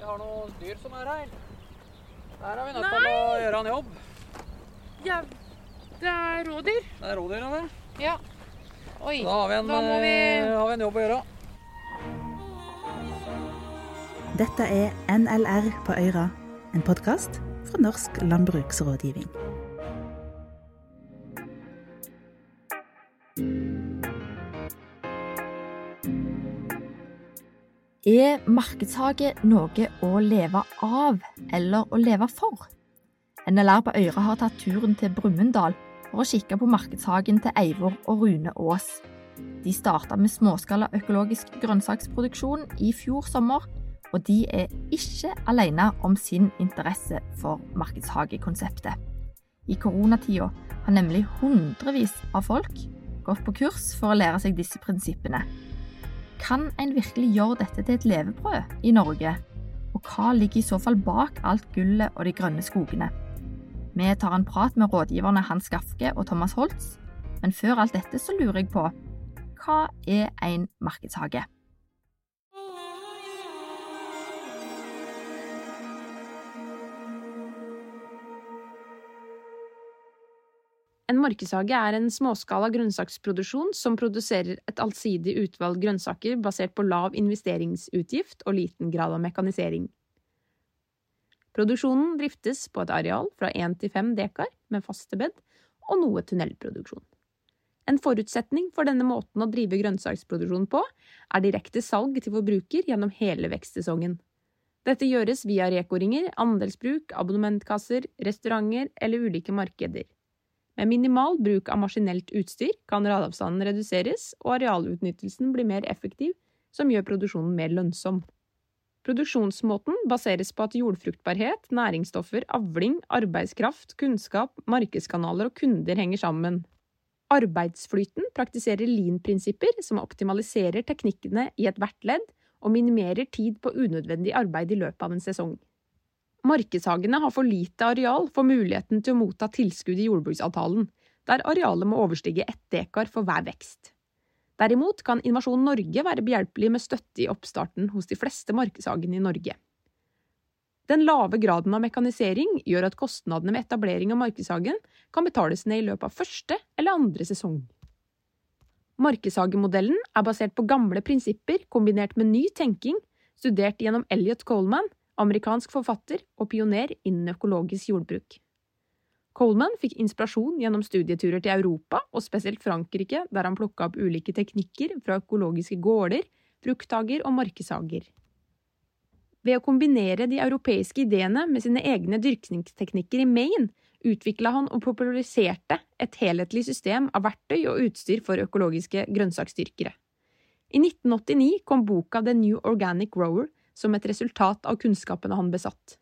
Vi har noen dyr som er her. Der er vi nødt til å gjøre en jobb. Ja, det er rådyr. Det er rådyr, det. Ja. Oi. Da har vi en, Da vi- eh, har vi en jobb å gjøre. Dette er NLR på Øyra, en podkast fra Norsk landbruksrådgivning. Er markedshage noe å leve av eller å leve for? NLR på Øyre har tatt turen til Brumunddal for å kikke på markedshagen til Eivor og Rune Aas. De starta med småskala økologisk grønnsaksproduksjon i fjor sommer, og de er ikke alene om sin interesse for markedshagekonseptet. I koronatida har nemlig hundrevis av folk gått på kurs for å lære seg disse prinsippene. Kan en virkelig gjøre dette til et levebrød i Norge? Og hva ligger i så fall bak alt gullet og de grønne skogene? Vi tar en prat med rådgiverne Hans Gafke og Thomas Holtz, men før alt dette så lurer jeg på hva er en markedshage? En markedshage er en småskala grønnsaksproduksjon som produserer et allsidig utvalg grønnsaker basert på lav investeringsutgift og liten grad av mekanisering. Produksjonen driftes på et areal fra 1 til 5 dekar med faste bed og noe tunnelproduksjon. En forutsetning for denne måten å drive grønnsaksproduksjon på er direkte salg til forbruker gjennom hele vekstsesongen. Dette gjøres via rekoringer, andelsbruk, abonnementkasser, restauranter eller ulike markeder. Med minimal bruk av maskinelt utstyr kan radavstanden reduseres og arealutnyttelsen bli mer effektiv, som gjør produksjonen mer lønnsom. Produksjonsmåten baseres på at jordfruktbarhet, næringsstoffer, avling, arbeidskraft, kunnskap, markedskanaler og kunder henger sammen. Arbeidsflyten praktiserer lean-prinsipper som optimaliserer teknikkene i ethvert ledd og minimerer tid på unødvendig arbeid i løpet av en sesong. Markedshagene har for lite areal for muligheten til å motta tilskudd i jordbruksavtalen, der arealet må overstige ett dekar for hver vekst. Derimot kan Innovasjon Norge være behjelpelig med støtte i oppstarten hos de fleste markedshagene i Norge. Den lave graden av mekanisering gjør at kostnadene med etablering av markedshagen kan betales ned i løpet av første eller andre sesong. Markedshagemodellen er basert på gamle prinsipper kombinert med ny tenking, studert gjennom Elliot Coleman, amerikansk forfatter og pioner innen økologisk jordbruk. Coleman fikk inspirasjon gjennom studieturer til Europa, og spesielt Frankrike, der han plukka opp ulike teknikker fra økologiske gårder, frukthager og markedshager. Ved å kombinere de europeiske ideene med sine egne dyrkningsteknikker i Maine, utvikla han og populariserte et helhetlig system av verktøy og utstyr for økologiske grønnsaksdyrkere. I 1989 kom boka The New Organic Grower som et resultat av kunnskapene han besatt.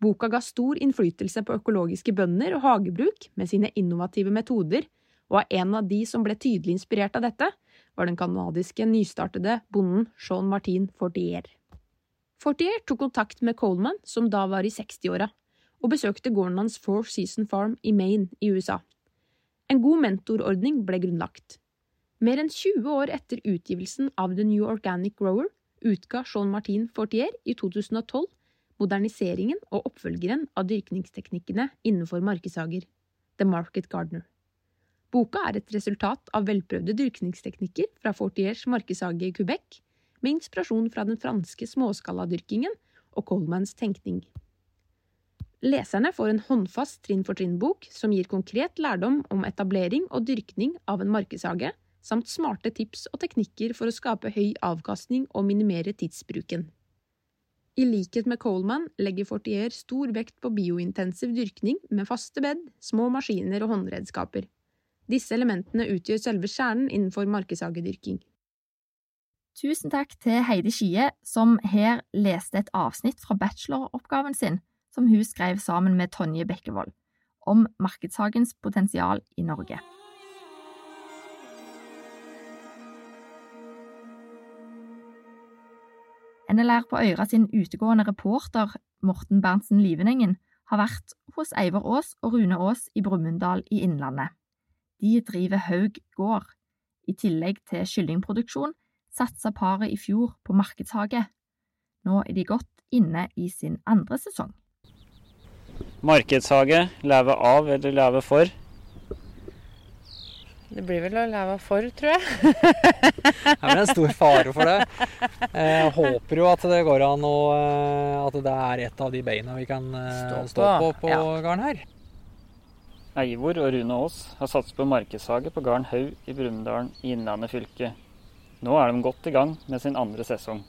Boka ga stor innflytelse på økologiske bønder og hagebruk med sine innovative metoder, og av en av de som ble tydelig inspirert av dette, var den canadiske nystartede bonden Jean Martin Fortier. Fortier tok kontakt med Coleman, som da var i 60-åra, og besøkte gården hans Four Season Farm i Maine i USA. En god mentorordning ble grunnlagt. Mer enn 20 år etter utgivelsen av The New Organic Grower utga Jean Martin Fortier i 2012 moderniseringen og oppfølgeren av dyrkningsteknikkene innenfor markedshager, The Market Gardener. Boka er et resultat av velprøvde dyrkningsteknikker fra Fortiers markedshage i Quebec, med inspirasjon fra den franske småskaladyrkingen og Colemans tenkning. Leserne får en håndfast trinn-for-trinn-bok som gir konkret lærdom om etablering og dyrkning av en markedshage, samt smarte tips og teknikker for å skape høy avkastning og minimere tidsbruken. I likhet med Coleman legger Fortier stor vekt på biointensiv dyrkning med faste bed, små maskiner og håndredskaper. Disse elementene utgjør selve kjernen innenfor markedshagedyrking. Tusen takk til Heidi Skie, som her leste et avsnitt fra bacheloroppgaven sin, som hun skrev sammen med Tonje Bekkevold, om markedshagens potensial i Norge. NLR på Øyra sin utegående reporter Morten Berntsen Livenengen har vært hos Eivor Aas og Rune Aas i Brumunddal i Innlandet. De driver Haug gård. I tillegg til kyllingproduksjon satsa paret i fjor på markedshage. Nå er de godt inne i sin andre sesong. Markedshage, leve av eller leve for? Det blir vel å leve for, tror jeg. Det er en stor fare for det. Jeg håper jo at det går an å eh, At det er et av de beina vi kan eh, Stå stå på på, ja. garn her. Eivor og Rune Aas har satset på markedshage på gården Haug i Brumunddal i Innlandet fylke. Nå er de godt i gang med sin andre sesong.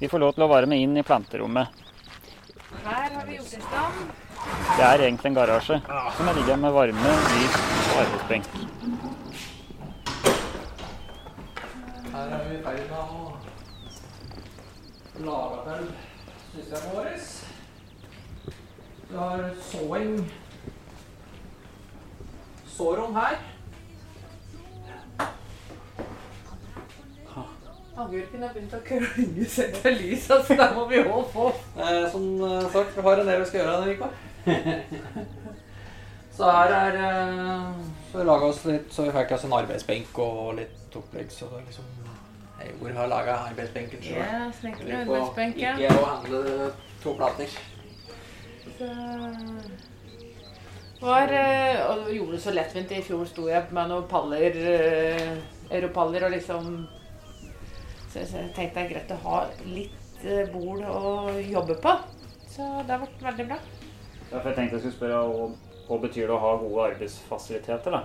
Vi får lov til å være med inn i planterommet. Her har vi gjort i stand. Det er egentlig en garasje som er ligger med varme, lys og arbeidsbenk. Her er vi i ferd med å lage til systemet vårt. Vi har såing sårom her. Agurken har begynt å klynge seg til lyset, så da må vi òg få. Eh, som eh, sagt, vi har en del vi skal gjøre denne uka. så her er eh, Så vi laga oss litt Så vi fikk oss en arbeidsbenk og litt opplegg. Så det liksom Eivor har laga arbeidsbenken sjøl. Ja, arbeidsbenk, ja. Ikke å handle to plater. Så var, eh, og vi gjorde det så lettvint. I fjor sto jeg med noen paller, eh, europaller, og liksom Så jeg tenkte det er greit å ha litt bol bord å jobbe på. Så det har vært veldig bra. Derfor jeg tenkte jeg skulle spørre hva, betyr det å ha gode arbeidsfasiliteter, da?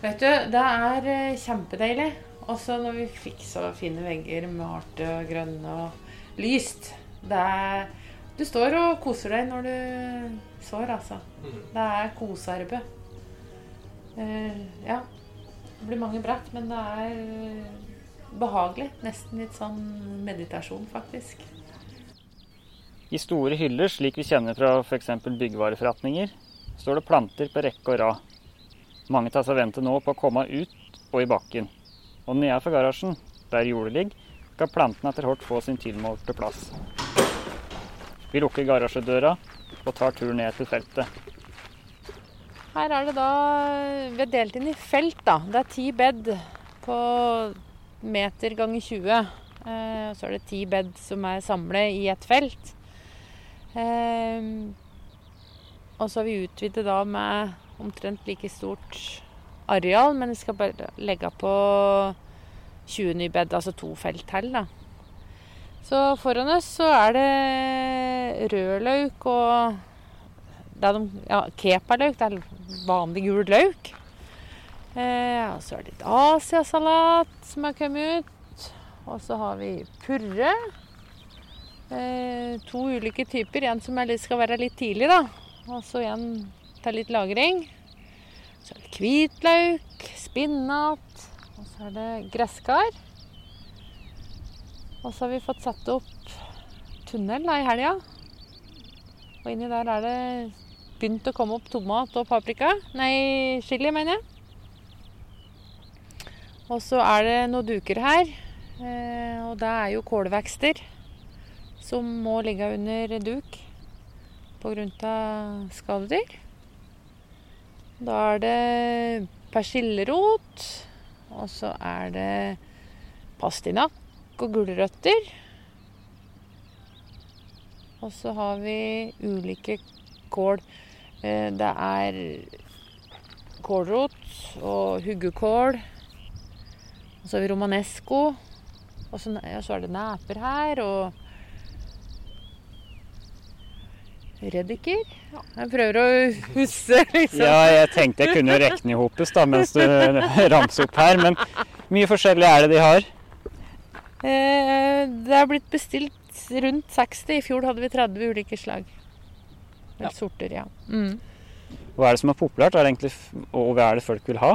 Vet du, det er eh, kjempedeilig. Også når vi fikk så fine vegger, malte og grønne og lyst. Det er Du står og koser deg når du sår, altså. Det er kosearbeid. Uh, ja. Det blir mange brett, men det er eh, behagelig. Nesten litt sånn meditasjon, faktisk. I store hyller, slik vi kjenner fra f.eks. byggevareforretninger, står det planter på rekke og rad. Mange tar seg vente nå på å komme ut og i bakken. Og nedenfor garasjen, der jordet ligger, skal plantene etter hvert få sin tilmålte plass. Vi lukker garasjedøra og tar turen ned til feltet. Her er det da Vi er delt inn i felt, da. Det er ti bed på meter ganger 20. Eh, så er det ti bed som er samlet i et felt. Eh, og så har vi utvidet da med omtrent like stort areal, men vi skal bare legge på 20 nye bed, altså to felt til, da. Så foran oss så er det rødløk og det de, ja, kepaløk. Det er vanlig gul løk. Eh, og så er det litt asiasalat som har kommet ut. Og så har vi purre. Eh, to ulike typer. En som litt, skal være litt tidlig, da. Og så en til litt lagring. Så er det hvitløk, spinat, og så er det gresskar. Og så har vi fått satt opp tunnel da, i helga. Og inni der er det begynt å komme opp tomat og paprika. Nei, chili, mener jeg. Og så er det noen duker her. Eh, og det er jo kålvekster som må ligge under duk pga. skadedyr. Da er det persillerot. Og så er det pastinakk og gulrøtter. Og så har vi ulike kål. Eh, Det er kålrot og huggekål. Og så har vi romanesco. Og så, er det neper her, og reddiker. Jeg prøver å huske, liksom. Ja, jeg tenkte jeg kunne regne i hopus da, mens du ramser opp her, men mye forskjellig er det de har. Eh, Det er blitt bestilt rundt 60. I fjor hadde vi 30 ulike slag. Eller Ja. sorter, ja. Mm. Hva er det som er populært, er egentlig, og hva er det folk vil ha?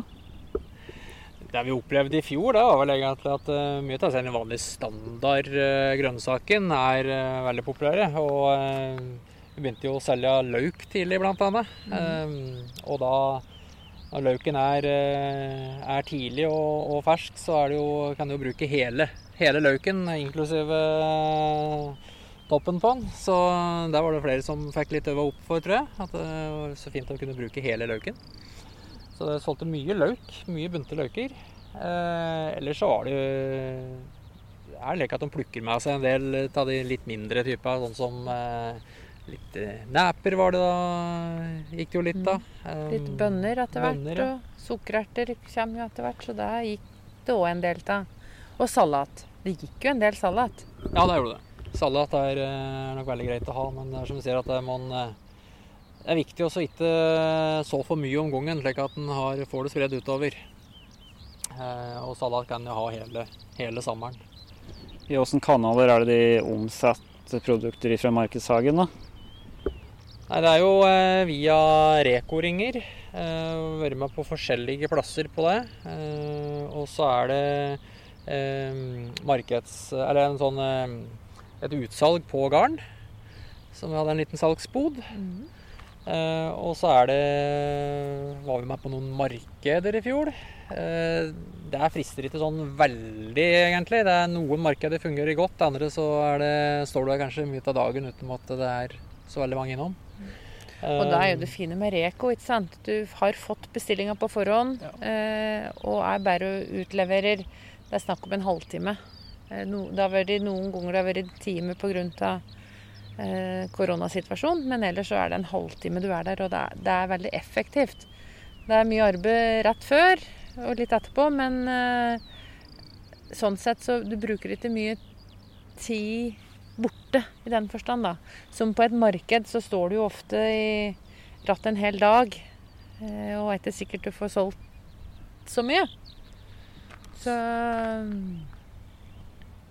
Det vi opplevde i fjor, da, var vel egentlig at eh, mye av den vanlige standard eh, grønnsaken er eh, veldig populære. Og vi begynte jo å selge løk tidlig, blant annet. Eh, og da når løken er, eh, er tidlig og, og fersk, så er det jo, kan du jo bruke hele, hele løken, inklusive eh, toppen på den. Så der var det flere som fikk litt øva opp for, tror jeg. At det var så fint å kunne bruke hele løken. Så det solgte mye løk, mye bunte løker. Eh, ellers så var det jo er slik at de plukker med seg en del av de litt mindre typer, sånn som eh, litt eh, neper var det da. Gikk det jo litt, da. Mm. Litt bønner etter hvert, bønner, ja. og sukkererter kommer jo etter hvert, så der gikk det òg en del av. Og salat. Det gikk jo en del salat. Ja, det gjorde det. Salat er eh, nok veldig greit å ha, men det er som du sier at det, eh, det er viktig å ikke så for mye om gangen, slik at en får det spredd utover. Eh, Og salat kan jo ha hele, hele sommeren. I åssen kanaler er det de omsetter produkter fra Markedshagen, da? Nei, det er jo eh, via Reko-ringer. Eh, Vært med på forskjellige plasser på det. Eh, og så er det eh, markeds... Eller en sånn eh, et utsalg på garn. Som vi hadde en liten salgsbod. Eh, og så er det Var vi med på noen markeder i fjor. Eh, det frister ikke sånn veldig, egentlig. Det er Noen markeder fungerer godt, andre så er det, står du her kanskje mye av dagen uten at det er så veldig mange innom. Og da er jo Eh, det fine med Reko, ikke sant. Du har fått bestillinga på forhånd, eh, og er bare og utleverer. Det er snakk om en halvtime. Eh, det har vært noen ganger det har vært en time pga. Eh, koronasituasjonen, men ellers så er det en halvtime du er der, og det er, det er veldig effektivt. Det er mye arbeid rett før og litt etterpå, men eh, sånn sett så du bruker ikke mye tid borte i den forstand, da. Som på et marked så står du jo ofte i rattet en hel dag, eh, og veit det sikkert du får solgt så mye. Så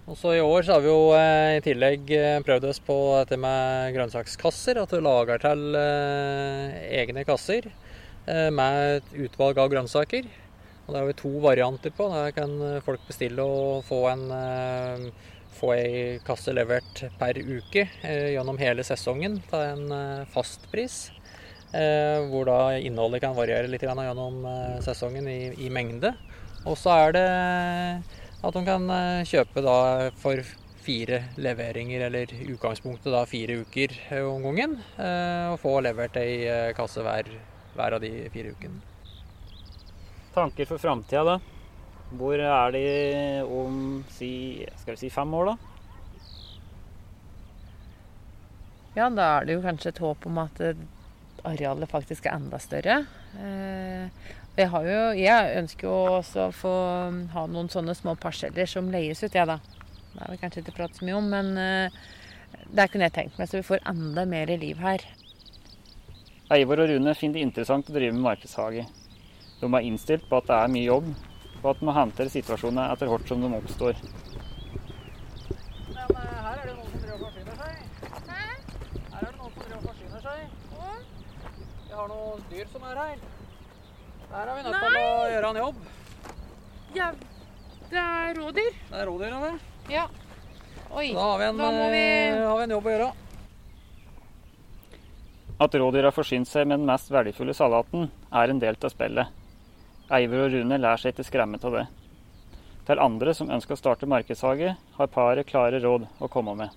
Og så I år så har vi jo eh, i tillegg eh, prøvd oss på dette med grønnsakskasser. At du lager til eh, egne kasser eh, med et utvalg av grønnsaker. Og Det har vi to varianter på. Der kan folk bestille og få en eh, få ei kasse levert per uke eh, gjennom hele sesongen til en fast fastpris. Eh, hvor da innholdet kan variere litt gjennom eh, sesongen i, i mengde. Og så er det at de kan eh, kjøpe da for fire leveringer, eller utgangspunktet da fire uker eh, om gangen. eh, Og få levert ei eh, kasse hver, hver av de fire ukene. Tanker for framtida, da? Hvor er de om si, skal vi si fem år, da? ja, da er det jo kanskje et håp om at eh, arealet faktisk er enda større. Eh, jeg, har jo, jeg ønsker jo også å få mm, ha noen sånne små parseller som leies ut, jeg da. Det har vi kanskje ikke pratet så mye om, men eh, det kunne jeg tenkt meg, så vi får enda mer liv her. Eivor og Rune finner det interessant å drive med markedshage. De er innstilt på at det er mye jobb, og at de må håndtere situasjonene etter hvert som de oppstår. Men her er det noen som driver og forsyner seg. Her er det noen som driver og forsyner seg. Vi har noen dyr som er her. Der er vi nødt til å gjøre en jobb. Ja, det er rådyr. Det er rådyr, det. Ja. Oi. Da har vi en, Da må vi- eh, har vi en jobb å gjøre. At rådyra har forsynt seg med den mest verdifulle salaten, er en del av spillet. Eivor og Rune lærer seg ikke skremme av det. Til andre som ønsker å starte markedshage, har paret klare råd å komme med.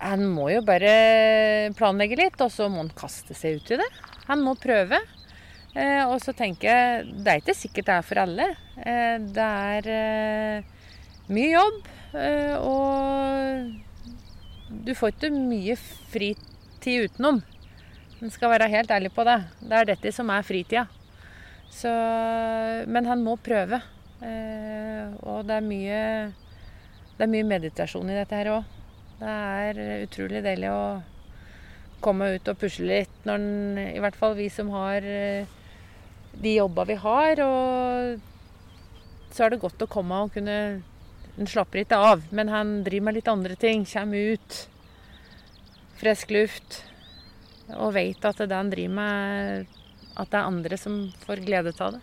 Han må jo bare planlegge litt, og så må han kaste seg ut i det. Han må prøve. Eh, og så tenker jeg det er ikke sikkert det er for alle. Eh, det er eh, mye jobb, og du får ikke mye fritid utenom. En skal være helt ærlig på det. Det er dette som er fritida. Så, men han må prøve. Eh, og det er mye det er mye meditasjon i dette her òg. Det er utrolig deilig å komme ut og pusle litt, når den, i hvert fall vi som har eh, de jobba vi har. Og så er det godt å komme og kunne Han slapper ikke av, men han driver med litt andre ting. Kommer ut. Frisk luft. Og vet at det han driver med, at det er andre som får glede av det.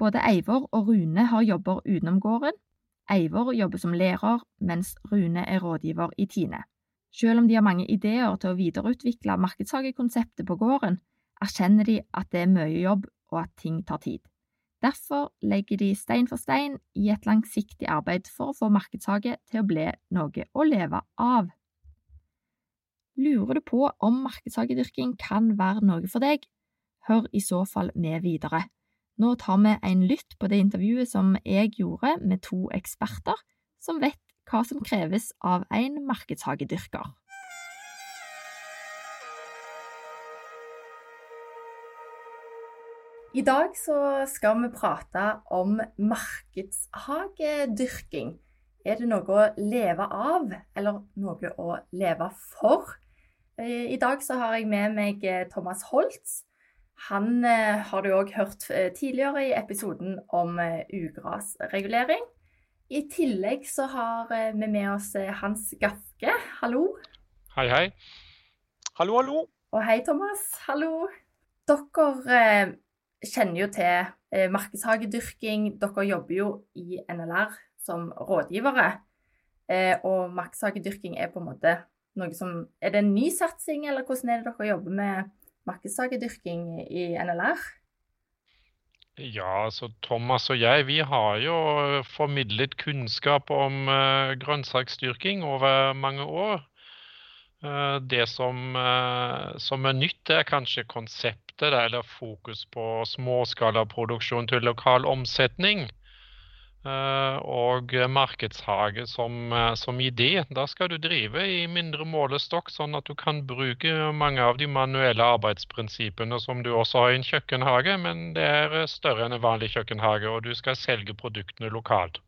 Både Eivor og Rune har jobber utenom gården. Eivor jobber som lærer, mens Rune er rådgiver i Tine. Selv om de har mange ideer til å videreutvikle markedshagekonseptet på gården, erkjenner de at det er mye jobb og at ting tar tid. Derfor legger de stein for stein i et langsiktig arbeid for å få markedshage til å bli noe å leve av. Lurer du på om markedshagedyrking kan være noe for deg? Hør i så fall med videre. Nå tar vi en lytt på det intervjuet som jeg gjorde med to eksperter som vet hva som kreves av en markedshagedyrker. I dag så skal vi prate om markedshagedyrking. Er det noe å leve av, eller noe å leve for? Eh, I dag så har jeg med meg eh, Thomas Holtz. Han eh, har du òg hørt tidligere i episoden om ugrasregulering. I tillegg så har vi med oss Hans Gafke. Hallo. Hei, hei. Hallo, hallo. Og hei, Thomas. Hallo. Dere kjenner jo til eh, markedshagedyrking. Dere jobber jo i NLR som rådgivere. Eh, og markedshagedyrking er på en måte noe som Er det en ny satsing, eller hvordan er det dere jobber med markedshagedyrking i NLR? Ja, altså Thomas og jeg vi har jo formidlet kunnskap om uh, grønnsaksdyrking over mange år. Uh, det som, uh, som, er nytt, er kanskje konseptet eller fokus på småskalaproduksjon til lokal omsetning. Eh, og markedshage som, eh, som, idé. Da skal du drive i mindre målestokk, sånn at du kan bruke mange av de manuelle arbeidsprinsippene som du også har i en kjøkkenhage, men det er større enn en vanlig kjøkkenhage, og du skal selge produktene lokalt.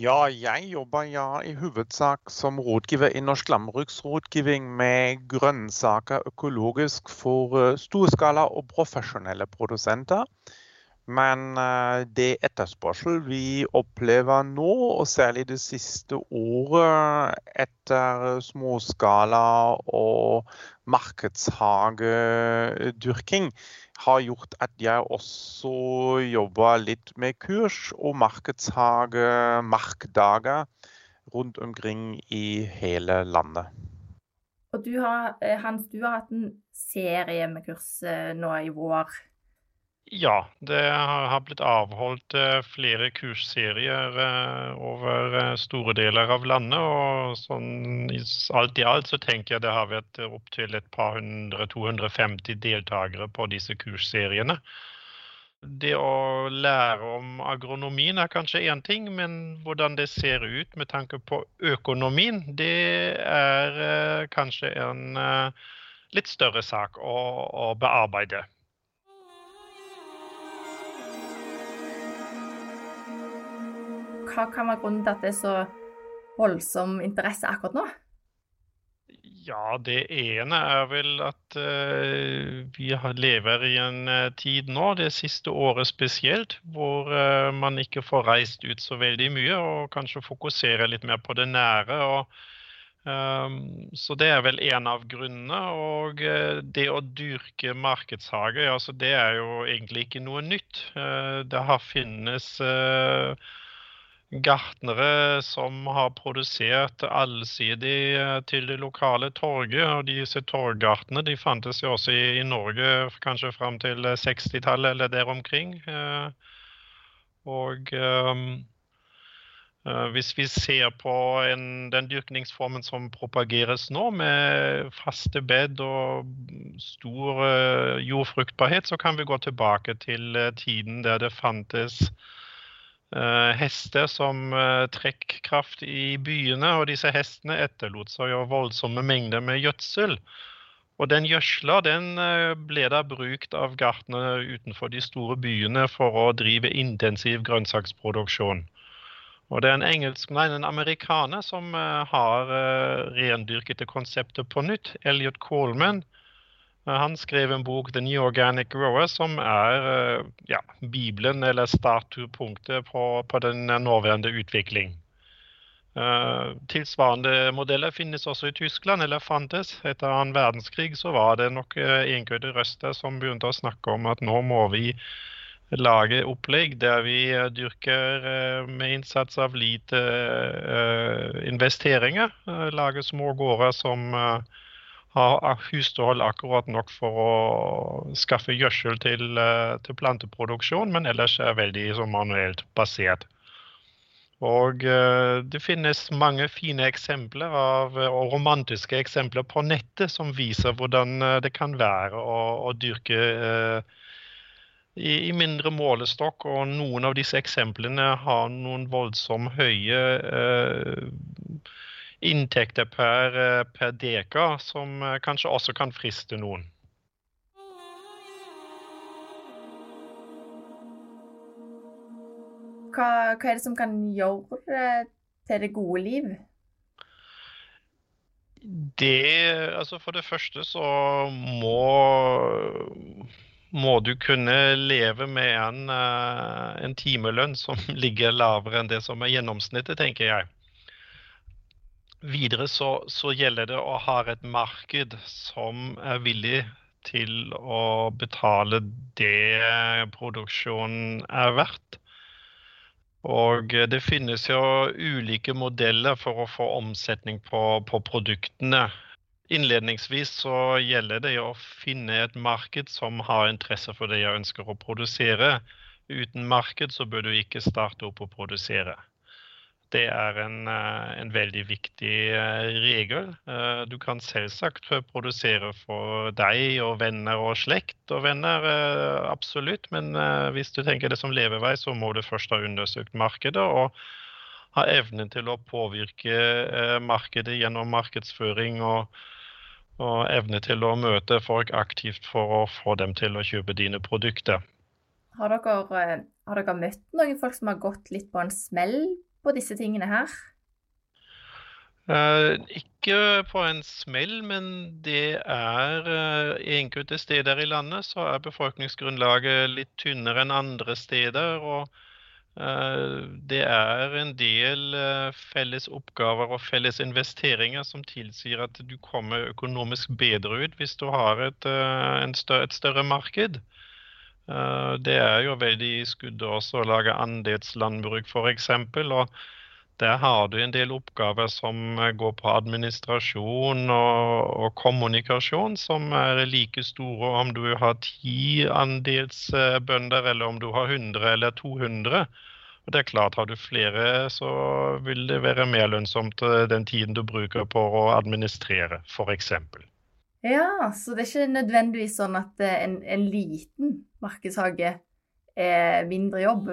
Ja, jeg jobber ja, i hovedsak som rådgiver i Norsk landbruksrådgivning med grønnsaker økologisk for uh, storskala og profesjonelle produsenter. Men uh, det etterspørsel vi opplever nå, og særlig det siste året etter småskala og markedshagedyrking, har gjort at jeg også jobber litt med kurs og markedshage, markdager rundt omkring i hele landet. Og du har, eh, Hans, du har hatt en serie med kurs eh, nå i vår. Ja, det har blitt avholdt eh, flere kursserier over store deler av landet. Og sånn alt i alt så tenker jeg det har vært opptil et par hundre, 250 deltakere på disse kursseriene. Det å lære om agronomien er kanskje én ting, men hvordan det ser ut med tanke på økonomien, det er kanskje en litt større sak å, å bearbeide. Hva kan være grunnen til at det er så voldsom interesse akkurat nå? Ja, det ene er vel at uh, vi lever i en uh, tid nå, det siste året spesielt, hvor uh, man ikke får reist ut så veldig mye, og kanskje fokusere litt mer på det nære. og um, Så det er vel en av grunnene. Og det å dyrke markedshage, altså det er jo egentlig ikke noe nytt. det har finnes gartnere som har produsert allsidig eh, til det lokale torget. og Disse torggartene de fantes jo også i, i Norge kanskje fram til 60-tallet eller der omkring. Eh, og hvis vi ser på en, den dyrkningsformen som propageres nå, med faste bed og stor jordfruktbarhet, så kan vi gå tilbake til tiden der det fantes Eh, hester som uh, trekkraft i byene, og disse hestene etterlot seg jo voldsomme mengder med gjødsel. Og den gjødsla den uh, ble da brukt av gartnere utenfor de store byene for å drive intensiv grønnsaksproduksjon. Og det er en, engelsk, nei, en amerikaner som har rendyrket det konseptet på nytt, Elliot Coleman, han skrev en bok, 'The New Organic Grower', som er eh, ja, bibelen eller statupunktet på, på den nåværende utvikling. Uh, tilsvarende modeller finnes også i Tyskland, eller fantes. Etter annen verdenskrig så var det nok uh, enkelte røster som begynte å snakke om at nå må vi lage opplegg der vi uh, dyrker uh, med innsats av lite investeringer. lage små gårder som har husstål akkurat nok for å skaffe gjødsel til, til planteproduksjon, men ellers er veldig manuelt basert. Og det finnes mange fine eksempler av, og romantiske eksempler på nettet som viser hvordan det kan være å, å dyrke i, i, mindre målestokk. Og noen av disse eksemplene har noen voldsomt høye eh, inntekter per, per dekar, som kanskje også kan friste noen. Hva, hva, er det som kan gjøre til det gode liv? Det Altså, for det første så må må du kunne leve med en, eh, en timelønn som ligger lavere enn det som er gjennomsnittet, tenker jeg. Videre så, så, gjelder det å ha et marked som er villig til å betale det produksjonen er verdt. Og det finnes jo ulike modeller for å få omsetning på, på produktene. Innledningsvis så gjelder det å finne et marked som har interesse for det jeg ønsker å produsere. Uten marked så bør du ikke starte opp å produsere. Det er en, eh, en, veldig viktig eh, regel. Eh, du kan selvsagt produsere for deg og venner og slekt og venner, absolutt. Men hvis du tenker det som levevei, så må du først ha undersøkt markedet og ha evnen til å påvirke markedet gjennom markedsføring og, og evne til å møte folk aktivt for å få dem til å kjøpe dine produkter. Har dere, har dere møtt noen folk som har gått litt på en smell på disse tingene her? Eh, ikke på en smell, men det er uh, enkelte steder i landet så er befolkningsgrunnlaget litt tynnere enn andre steder. og uh, det er en del felles oppgaver og felles investeringer som tilsier at du kommer økonomisk bedre ut hvis du har et, større, et større marked. Eh, det er jo veldig i skuddet også å lage andelslandbruk f.eks. Og der har du en del oppgaver som går på administrasjon og, og, kommunikasjon, som er like store om du har ti andelsbønder eller om du har 100 eller 200. Og det er klart, Har du flere, så vil det være mer lønnsomt eh, den tiden du bruker på å administrere, f.eks. Ja, så det er ikke nødvendigvis sånn at eh, en, en liten markedshage er mindre jobb.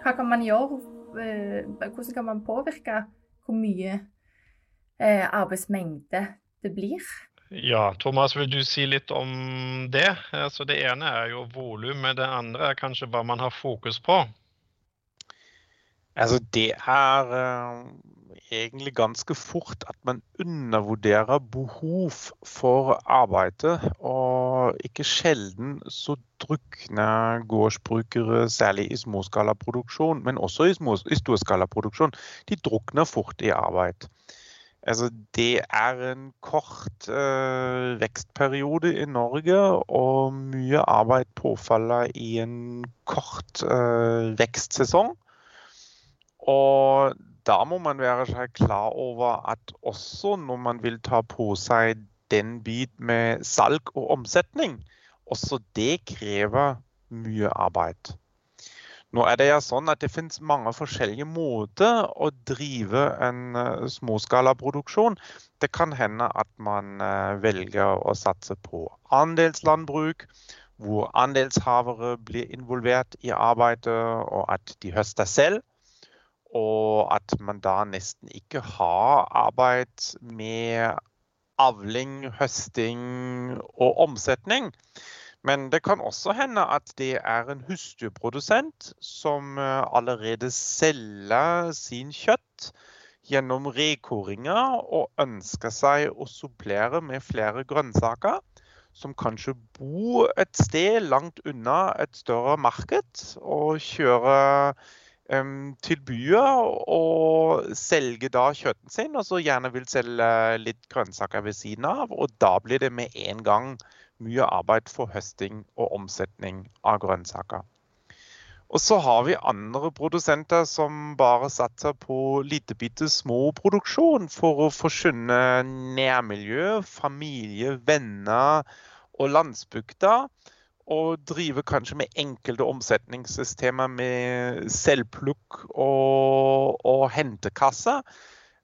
Hva kan man gjøre? Eh, hvordan kan man påvirke hvor mye eh, arbeidsmengde det blir? Ja, Thomas, vil du si litt om det? Altså, det ene er jo volum, det andre er kanskje hva man har fokus på. Altså, det er egentlig ganske fort at man undervurderer behov for arbeidet. Og ikke sjelden så drukner gårdsbrukere, særlig i småskalaproduksjon, men også i, små, i storskalaproduksjon, de drukner fort i arbeid. Altså, det er en kort uh, vekstperiode i Norge, og mye arbeid påfaller i en kort uh, vekstsesong. Og da må man være seg klar over at også når man vil ta på seg den bit med salg og omsetning, også det krever mye arbeid. Nå er det ja sånn at det finnes mange forskjellige måter å drive en uh, småskalaproduksjon. Det kan hende at man uh, velger å satse på andelslandbruk, hvor andelshavere blir involvert i arbeidet, og at de høster selv og at man da nesten ikke har arbeid med avling, høsting og omsetning. Men det kan også hende at det er en husdyrprodusent som eh, allerede selger sin kjøtt gjennom rekoringer og ønsker seg å supplere med flere grønnsaker. Som kanskje bor et sted langt unna et større marked og kjører til byer og selge da kjøtten sin, og så gjerne vil selge litt grønnsaker ved siden av. Og da blir det med en gang mye arbeid for høsting og omsetning av grønnsaker. Og så har vi andre produsenter som bare satser på lite bitte små produksjon for å forsyne nærmiljø, familie, venner og landsbygda. Og drive kanskje med enkelte omsetningssystemer med selvplukk og, og hentekasse.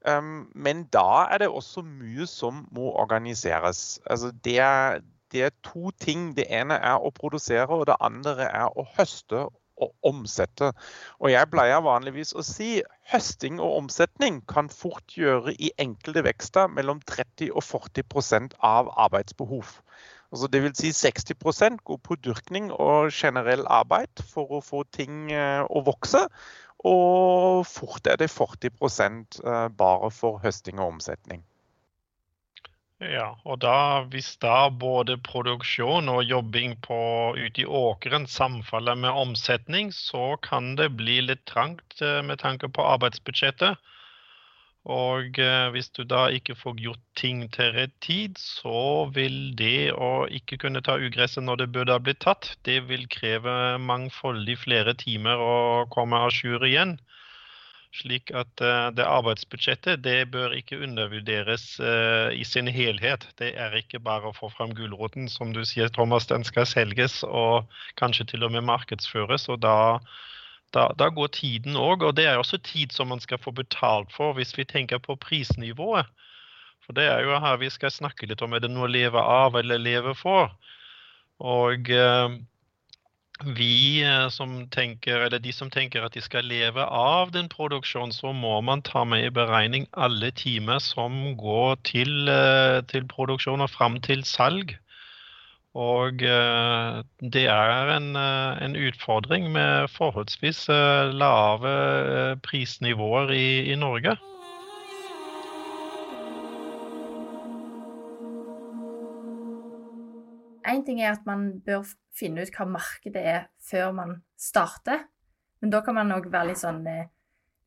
Um, men da er det også mye som må organiseres. Altså det, er, det er to ting. Det ene er å produsere, og det andre er å høste og omsette. Og jeg pleier vanligvis å si høsting og omsetning kan fort gjøre i enkelte vekster mellom 30 og 40% av arbeidsbehov. Altså vil si 60% går på dyrkning og generell arbeid for å få ting eh, å vokse. Og fort er det 40 eh, bare for høsting og omsetning. Ja, og da, hvis da både produksjon og jobbing på, ute i åkeren samfaller med omsetning, så kan det bli litt trangt eh, med tanke på arbeidsbudsjettet. Og eh, hvis du da ikke får gjort ting til rett tid, så vil det å ikke kunne ta ugresset når det burde ha blitt tatt, det vil kreve mangfoldig flere timer å komme à jour igjen. Slik at uh, det arbeidsbudsjettet det bør ikke undervurderes uh, i sin helhet. Det er ikke bare å få fram gulroten. Som du sier, Thomas, den skal selges og kanskje til og med markedsføres. og da, da, da går tiden òg. Og det er også tid som man skal få betalt for, hvis vi tenker på prisnivået. For det er jo her vi skal snakke litt om er det noe å leve av eller leve for. Og eh, vi eh, som tenker, eller de som tenker at de skal leve av den produksjonen, så må man ta med i beregning alle timer som går til, eh, til produksjon og fram til salg. Og eh, det er en, en utfordring med forholdsvis lave prisnivåer i, i Norge. Én ting er at man bør finne ut hva markedet er før man starter. Men da kan man òg være litt sånn eh,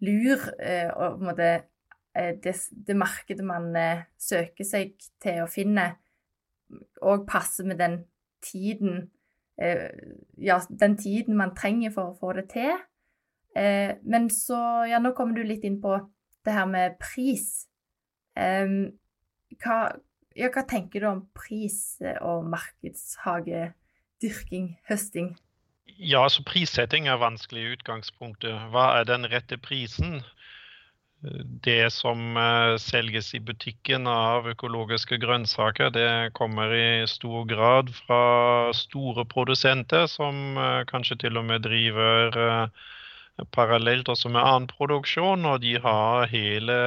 lur eh, og på en måte eh, det, det, markedet man eh, søker seg til og finner, òg passer med den tiden eh, Ja, den tiden man trenger for å få det til. Eh, men så Ja, nå kommer du litt inn på det her med pris. hva, ja, hva tenker du om pris og markedshagedyrking, høsting? Ja, altså prissetting er vanskelig i utgangspunktet. Hva er den rette prisen? Det som eh, selges i butikken av økologiske grønnsaker, det kommer i stor grad fra store produsenter som eh, kanskje til og med driver eh, parallelt også med annen produksjon, og de har hele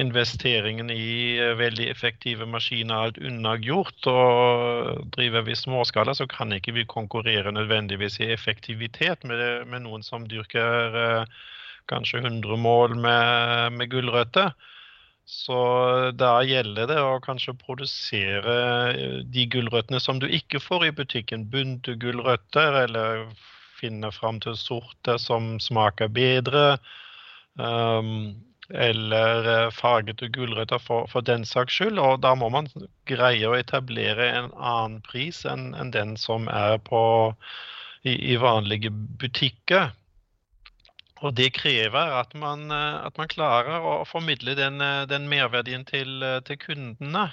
investeringen i veldig effektive maskiner alt unnagjort. Og driver vi småskala, så kan ikke vi konkurrere nødvendigvis i effektivitet med, med noen som dyrker kanskje 100 mål med, med gulrøtter. Så da gjelder det å kanskje produsere eh, de gulrøttene som du ikke får i butikken. Bunte gulrøtter, eller finne fram til sorter som smaker bedre. Um, eller eh, fargete gulrøtter for, for, den saks skyld. Og da må man greie å etablere en annen pris enn, enn den som er på, i, i, vanlige butikker. Og det krever at man, eh, at man klarer å formidle den, eh, den merverdien til, til kundene.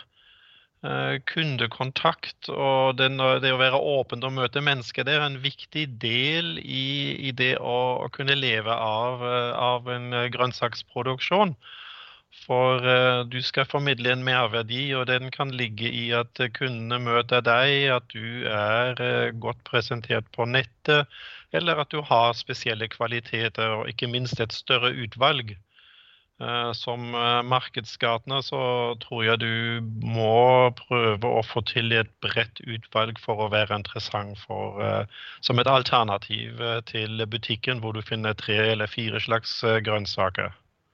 Eh, kundekontakt og det å være åpen og møte mennesker, det er en viktig del i, i det å, å, kunne leve av, eh, av en grønnsaksproduksjon. For du skal formidle en merverdi, og den kan ligge i at kundene møter deg, at du er godt presentert på nettet, eller at du har spesielle kvaliteter og ikke minst et større utvalg. Eh, som eh, markedsgartner så tror jeg du må prøve å få til et bredt utvalg for å være interessant for, eh, som et alternativ til butikken hvor du finner tre eller fire slags grønnsaker.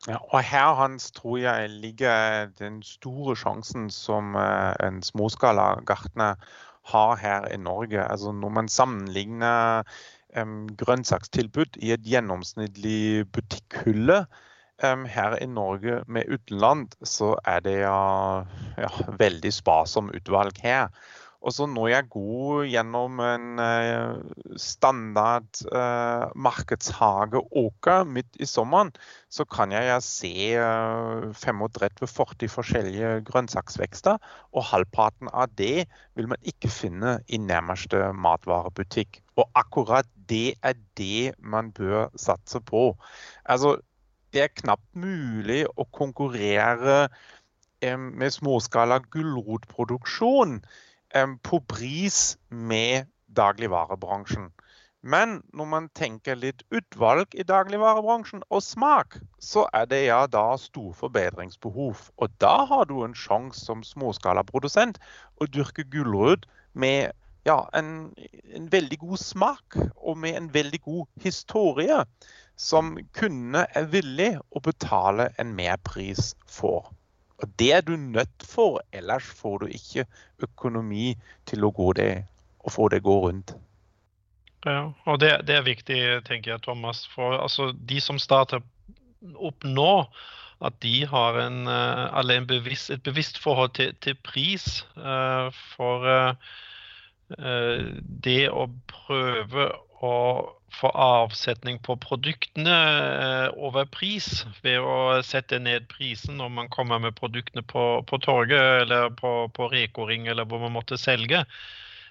Ja, og her Hans, tror jeg ligger den store sjansen som en småskalagartner har her i Norge. Altså Når man sammenligner grønnsakstilbud i et gjennomsnittlig butikkhylle, her i Norge med utenland, så er det ja, ja, veldig sparsom utvalg her. Og så når jeg går gjennom en eh, standard eh, markedshageåker midt i sommeren, så kan jeg se 35-40 forskjellige grønnsaksvekster. Og halvparten av det vil man ikke finne i nærmeste matvarebutikk. Og akkurat det er det man bør satse på. Altså, det er knapt mulig å konkurrere med småskala gulrotproduksjon på pris med dagligvarebransjen. Men når man tenker litt utvalg i dagligvarebransjen og smak, så er det ja da stor forbedringsbehov. Og da har du en sjanse som småskalaprodusent å dyrke gulrot med ja, en, en, veldig god smak og med en veldig god historie, som kundene er villig å betale en merpris for. Og Det er du nødt for, ellers får du ikke økonomi til å gå det, og få det gå rundt. Ja, og det, det, er viktig, tenker jeg, Thomas. For altså, de som starter opp nå, at de har en, uh, en bevisst, et bevisst forhold til, til pris. Uh, for uh, det å prøve å få avsetning på produktene eh, over pris ved å sette ned prisen når man kommer med produktene på, på torget eller på, på Reko-ring eller hvor man måtte selge.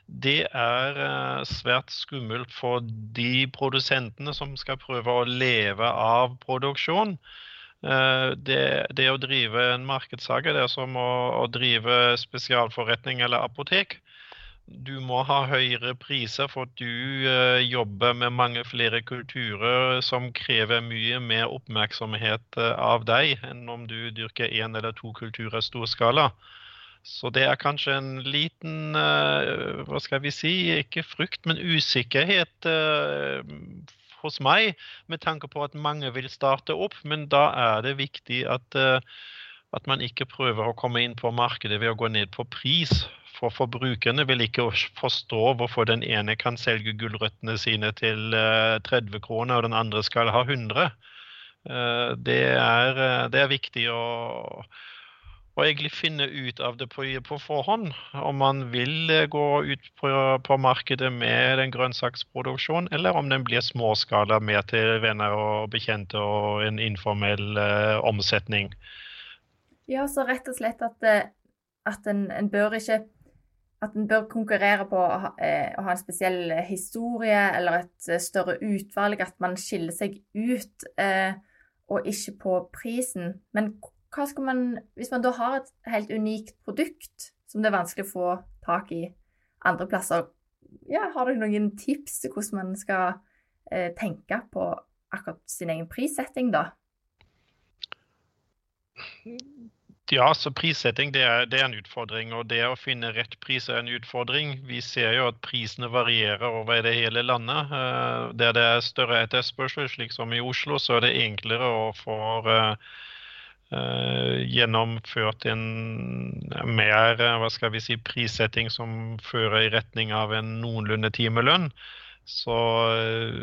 Det er eh, svært skummelt for de produsentene som skal prøve å leve av produksjon. Eh, det, det å drive en markedshage det er som å, å drive spesialforretning eller apotek du må ha høyere priser for du uh, jobber med mange flere kulturer som krever mye mer oppmerksomhet uh, av deg enn om du dyrker én eller to kulturer i storskala. Så det er kanskje en liten uh, hva skal vi si, ikke frykt, men usikkerhet hos meg med tanke på at mange vil starte opp. Men da er det viktig at, at man ikke prøver å komme inn på markedet ved å gå ned på pris for forbrukerne vil ikke forstå hvorfor den ene kan selge gulrøttene sine til 30 eh, kroner, og den andre skal ha 100. Eh, det er, eh, det er viktig å, å, egentlig finne ut av det på, på, forhånd. Om man vil gå ut på, på markedet med en grønnsaksproduksjon, eller om den blir småskala mer til venner og bekjente og en informell uh, omsetning. Ja, så rett og slett at, at en, en bør ikke at en bør konkurrere på å ha, eh, å ha, en spesiell historie eller et eh, større utvalg, at man skiller seg ut, eh, og ikke på prisen. Men hva skal man Hvis man da har et helt unikt produkt som det er vanskelig å få tak i andre plasser, ja, har dere noen tips til hvordan man skal eh, tenke på akkurat sin egen prissetting, da? Ja, så prissetting det er, det er, en utfordring. Og det å finne rett pris er en utfordring. Vi ser jo at prisene varierer over det hele landet. Eh, der det er større etterspørsel, slik som i Oslo, så er det enklere å få Uh, gjennomført en mer hva skal vi si, prissetting som fører i retning av en noenlunde timelønn. Så eh,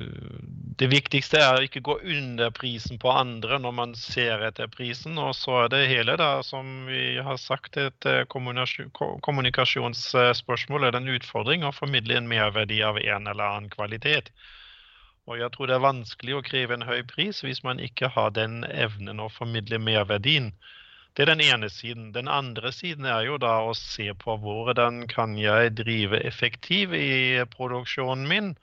det viktigste er å ikke gå under prisen på andre når man ser etter prisen. Og så er det hele, da, som vi har sagt, et eh, kommunikasjonsspørsmål. Er det en utfordring å formidle en merverdi av en eller annen kvalitet? Og jeg tror det er vanskelig å kreve en høy pris hvis man ikke har den evnen å formidle merverdien. Det er den ene siden. Den andre siden er jo da å se på hvordan kan jeg drive effektiv i produksjonen min.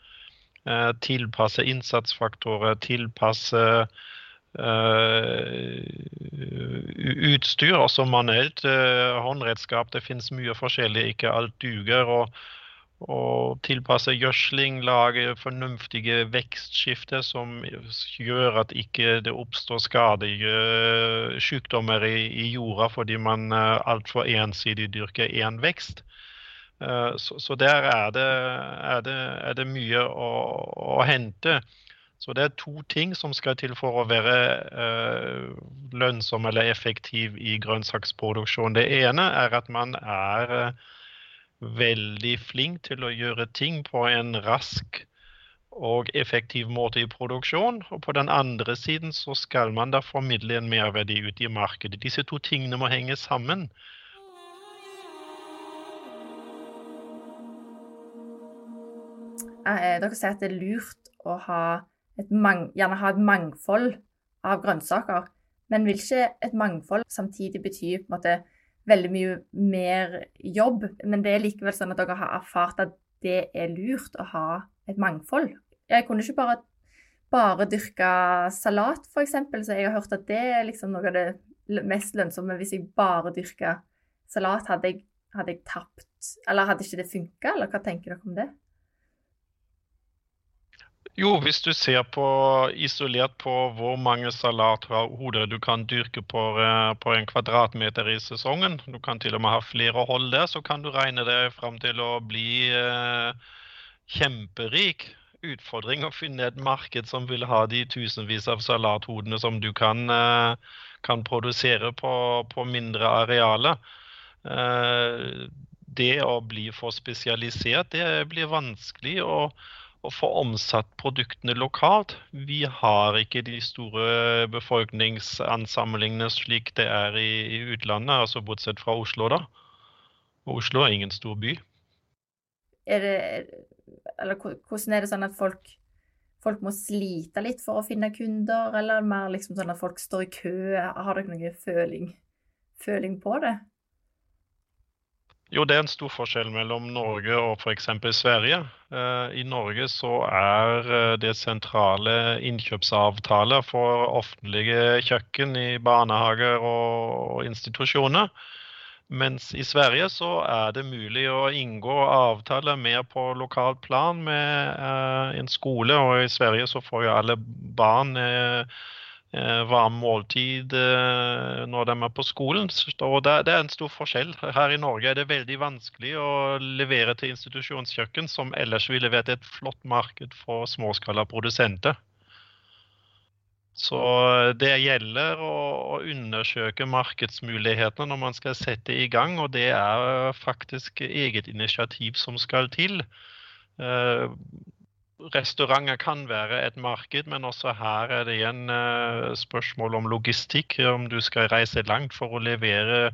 Eh, tilpasse innsatsfaktorer, tilpasse Uh, utstyr, også manuelt uh, håndredskap. Det finnes mye forskjellig, ikke alt duger. Og, og tilpasse gjødsling, lage fornuftige vekstskifter som gjør at ikke det oppstår skadelige sykdommer i, i, jorda fordi man altfor ensidig dyrker én vekst. Eh, så, så der er det, er det, er det mye å, å, hente. Så det er to ting som skal til for å være eh, lønnsom eller effektiv i grønnsaksproduksjon. Det ene er at man er eh, veldig flink til å gjøre ting på en rask og effektiv måte i produksjon. Og på den andre siden så skal man da formidle en merverdi ut i markedet. Disse to tingene må henge sammen. Dere sier at det er lurt å ha mang, gjerne ha et mangfold av grønnsaker. Men vil ikke et mangfold samtidig bety på en måte veldig mye mer jobb? Men det er likevel sånn at dere har erfart at det er lurt å ha et mangfold. Jeg kunne ikke bare, bare dyrke salat, f.eks., så jeg har hørt at det er liksom noe av det mest lønnsomme. Hvis jeg bare dyrka salat, hadde jeg, hadde jeg tapt Eller hadde ikke det funka, eller hva tenker dere om det? Jo, hvis du ser på isolert på hvor mange salathoder du kan dyrke på, eh, på, en kvadratmeter i sesongen, du kan til og med ha flere hold der, så kan du regne deg fram til å bli eh, kjemperik. Utfordring å finne et marked som vil ha de tusenvis av salathodene som du kan, eh, kan produsere på, på mindre arealer. Eh, det å bli for spesialisert, det blir vanskelig. og å få omsatt produktene lokalt. Vi har ikke de store befolkningsansamlingene slik det er i, i utlandet, altså bortsett fra Oslo, da. Og Oslo er ingen stor by. Er det, eller hvordan er det sånn at folk, folk må slite litt for å finne kunder, eller mer liksom sånn at folk står i kø? Har dere noen føling, føling på det? Jo, det er en stor forskjell mellom Norge og f.eks. Sverige. Eh, I Norge så er eh, det sentrale innkjøpsavtaler for offentlige kjøkken i barnehager og institusjoner. Mens i Sverige så er det mulig å inngå avtaler mer på lokalt plan med eh, en skole. Og i Sverige så får jo alle barn Eh, varm måltid eh, når de er på skolen. Og det, er en stor forskjell. Her i Norge er det veldig vanskelig å levere til institusjonskjøkken, som ellers ville vært et flott marked for småskala produsenter. Så det gjelder å, undersøke markedsmulighetene når man skal sette i gang, og det er faktisk eget initiativ som skal til. Eh, Restauranter kan være et marked, men også her er det igjen uh, spørsmål om logistikk. Om du skal reise langt for å levere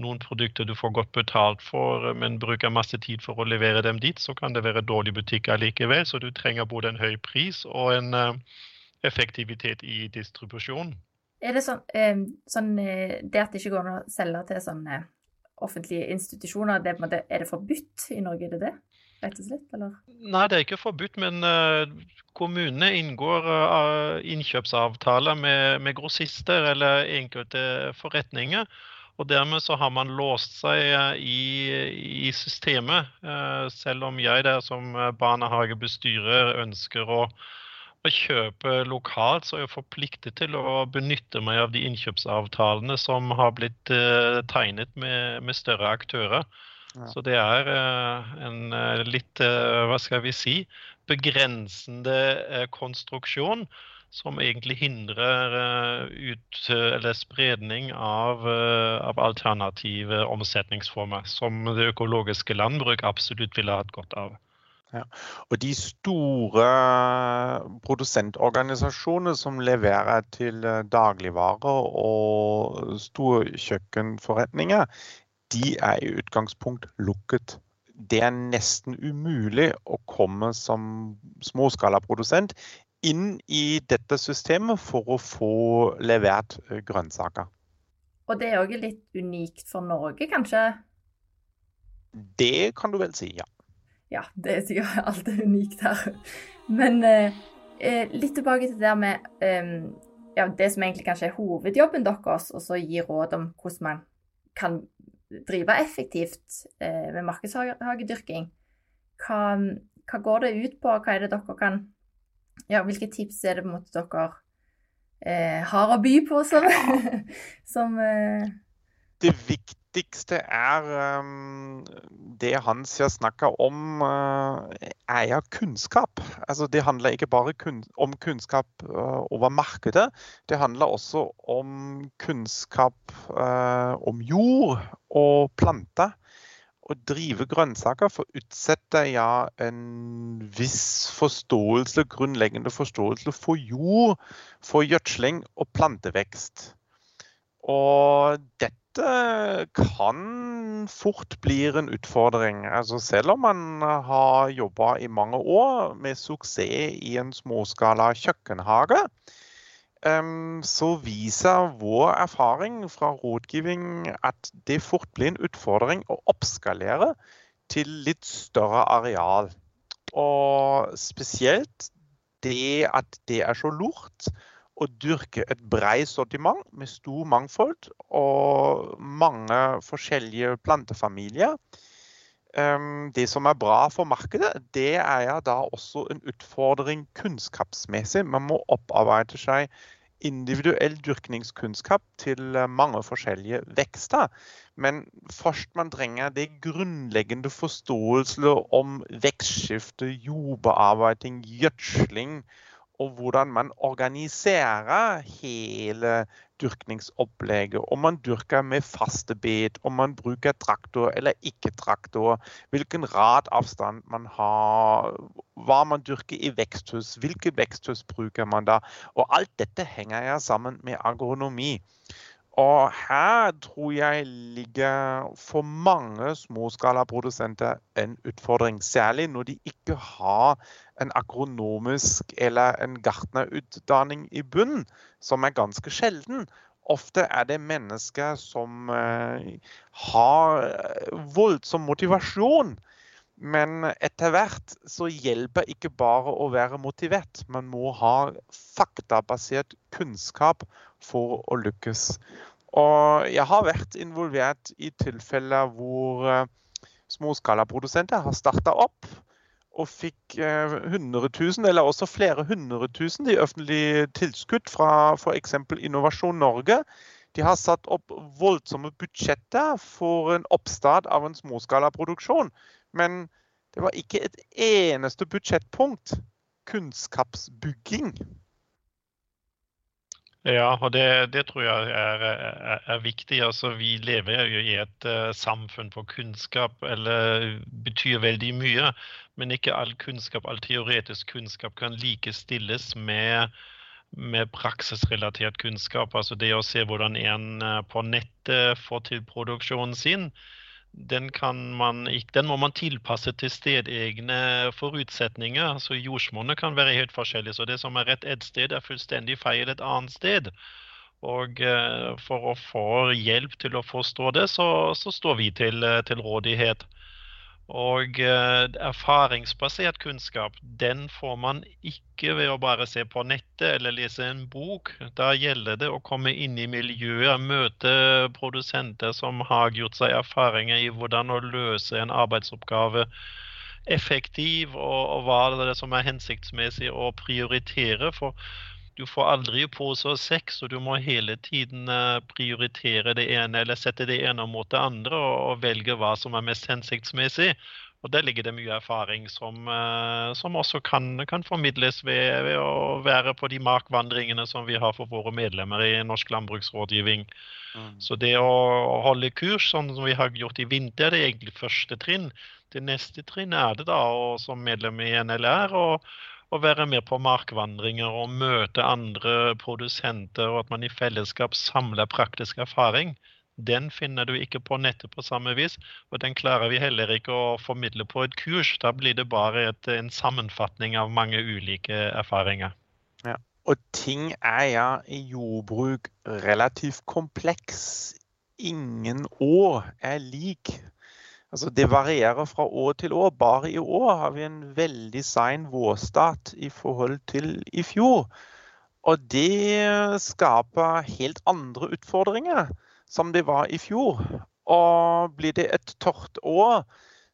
noen produkter du får godt betalt for, men bruker masse tid for å levere dem dit, så kan det være dårlig butikk allikevel. Så du trenger både en høy pris og en uh, effektivitet i distribusjon. Er det sånn, uh, sånn det at det ikke går an å selge til sånne offentlige institusjoner, det, er det forbudt i Norge? Er det det? Rett og slett? Eller? Nei, det er ikke forbudt, men uh, kommunene inngår uh, innkjøpsavtaler med, med, grossister eller enkelte forretninger. Og dermed så har man låst seg uh, i, i, systemet. selv om jeg der som barnehagebestyrer ønsker å, å kjøpe lokalt, så er jeg forpliktet til å benytte meg av de innkjøpsavtalene som har blitt tegnet med, med større aktører. Så det er eh, en eh, litt, eh, hva skal vi si, begrensende konstruksjon som egentlig hindrer ut, eller spredning av, av, alternative omsetningsformer, som det økologiske landbruk absolutt ville hatt godt av. Ja. Og de store produsentorganisasjonene som leverer til dagligvarer og storkjøkkenforretninger, de er i utgangspunkt lukket. Det er nesten umulig å komme som småskalaprodusent inn i dette systemet for å få levert eh, grønnsaker. Og det er òg litt unikt for Norge, kanskje? Det kan du vel si, ja. Ja, det er sikkert alt er unikt her. Men eh, eh, litt tilbake til det med eh, ja, det som egentlig kanskje er hovedjobben deres, og så gi råd om hvordan man kan drive effektivt eh, med markedshagedyrking. Hva, hva, går det ut på? Hva er det dere kan Ja, hvilke tips er det på en måte dere eh, har å by på som, som eh... Det viktige viktigste er um, det har snakka om, uh, er ja kunnskap. Altså, det handler ikke bare om kunnskap uh, over markedet. Det handler også om kunnskap uh, om jord og planter. Å drive grønnsaker forutsetter ja en viss forståelse, grunnleggende forståelse for jord, for gjødsling og plantevekst. Og dette kan fort bli en utfordring. Altså selv om man har jobba i mange år med suksess i en småskala kjøkkenhage, så viser vår erfaring fra rådgivning at det fort blir en utfordring å oppskalere til litt større areal. Og spesielt det at det er så lurt å dyrke et bredt sortiment med stor mangfold og mange forskjellige plantefamilier. Det som er bra for markedet, det er da også en utfordring kunnskapsmessig. Man må opparbeide seg individuell dyrkningskunnskap til mange forskjellige vekster. Men først man trenger det grunnleggende forståelse om vekstskifte, jordbearbeiding, gjødsling og hvordan man organiserer hele dyrkningsopplegget. Om man dyrker med faste bed, om man bruker traktor eller ikke traktor. Hvilken radavstand man har, hva man dyrker i veksthus, hvilke veksthus bruker man da. Og alt dette henger sammen med agronomi. Og her tror jeg ligger for mange småskalaprodusenter en utfordring. Særlig når de ikke har en agronomisk eller en gartnerutdanning i bunnen, som er ganske sjelden. Ofte er det mennesker som uh, har voldsom motivasjon. Men etter hvert så hjelper ikke bare å være motivert. Man må ha faktabasert kunnskap for å lykkes. Og jeg har vært involvert i tilfeller hvor uh, småskalaprodusenter har starta opp og fikk 100 000, eller også flere hundre tusen i offentlig tilskudd fra f.eks. Innovasjon Norge. De har satt opp voldsomme budsjetter for en oppstart av en småskalaproduksjon. Men det var ikke et eneste budsjettpunkt kunnskapsbygging. Ja, og det, det tror jeg er, er, er, viktig. Altså, vi lever jo i et uh, samfunn hvor kunnskap eller, betyr veldig mye. Men ikke all kunnskap, all teoretisk kunnskap kan likestilles med, med praksisrelatert kunnskap. Altså det å se hvordan en uh, på nettet får til produksjonen sin den, man, den, må man tilpasse til stedegne forutsetninger. så Jordsmonnet kan være helt forskjellig. Så det som er rett ett sted, er fullstendig feil et annet sted. Og eh, for å få hjelp til å forstå det, så, så står vi til, eh, til rådighet. Og eh, erfaringsbasert kunnskap den får man ikke ved å bare se på nettet eller lese en bok. Da gjelder det å komme inn i miljøet, møte produsenter som har gjort seg erfaringer i hvordan å løse en arbeidsoppgave effektiv, og, og hva det er som er hensiktsmessig å prioritere. For du får aldri pose og sekk, så du må hele tiden eh, prioritere det ene eller sette det ene mot det andre og, og velge hva som er mest hensiktsmessig. Og Der ligger det mye erfaring som, eh, som også kan, kan formidles ved, ved, å være på de markvandringene som vi har for våre medlemmer i Norsk landbruksrådgivning. Mm. Så det å holde kurs, sånn som vi har gjort i vinter, det er egentlig første trinn. Det neste trinn er det da, og som medlem i NLR. og å være med på markvandringer og møte andre produsenter, og at man i fellesskap samler praktisk erfaring, den finner du ikke på nettet på samme vis. Og den klarer vi heller ikke å formidle på et kurs. Da blir det bare et, en sammenfatning av mange ulike erfaringer. Ja. Og ting er ja i jordbruk relativt kompleks. Ingen år er lik. Altså, det varierer fra år til år. Bare i år har vi en veldig sein vårstart i forhold til i fjor. Og det skaper helt andre utfordringer som det var i fjor. Og blir det et tørt år,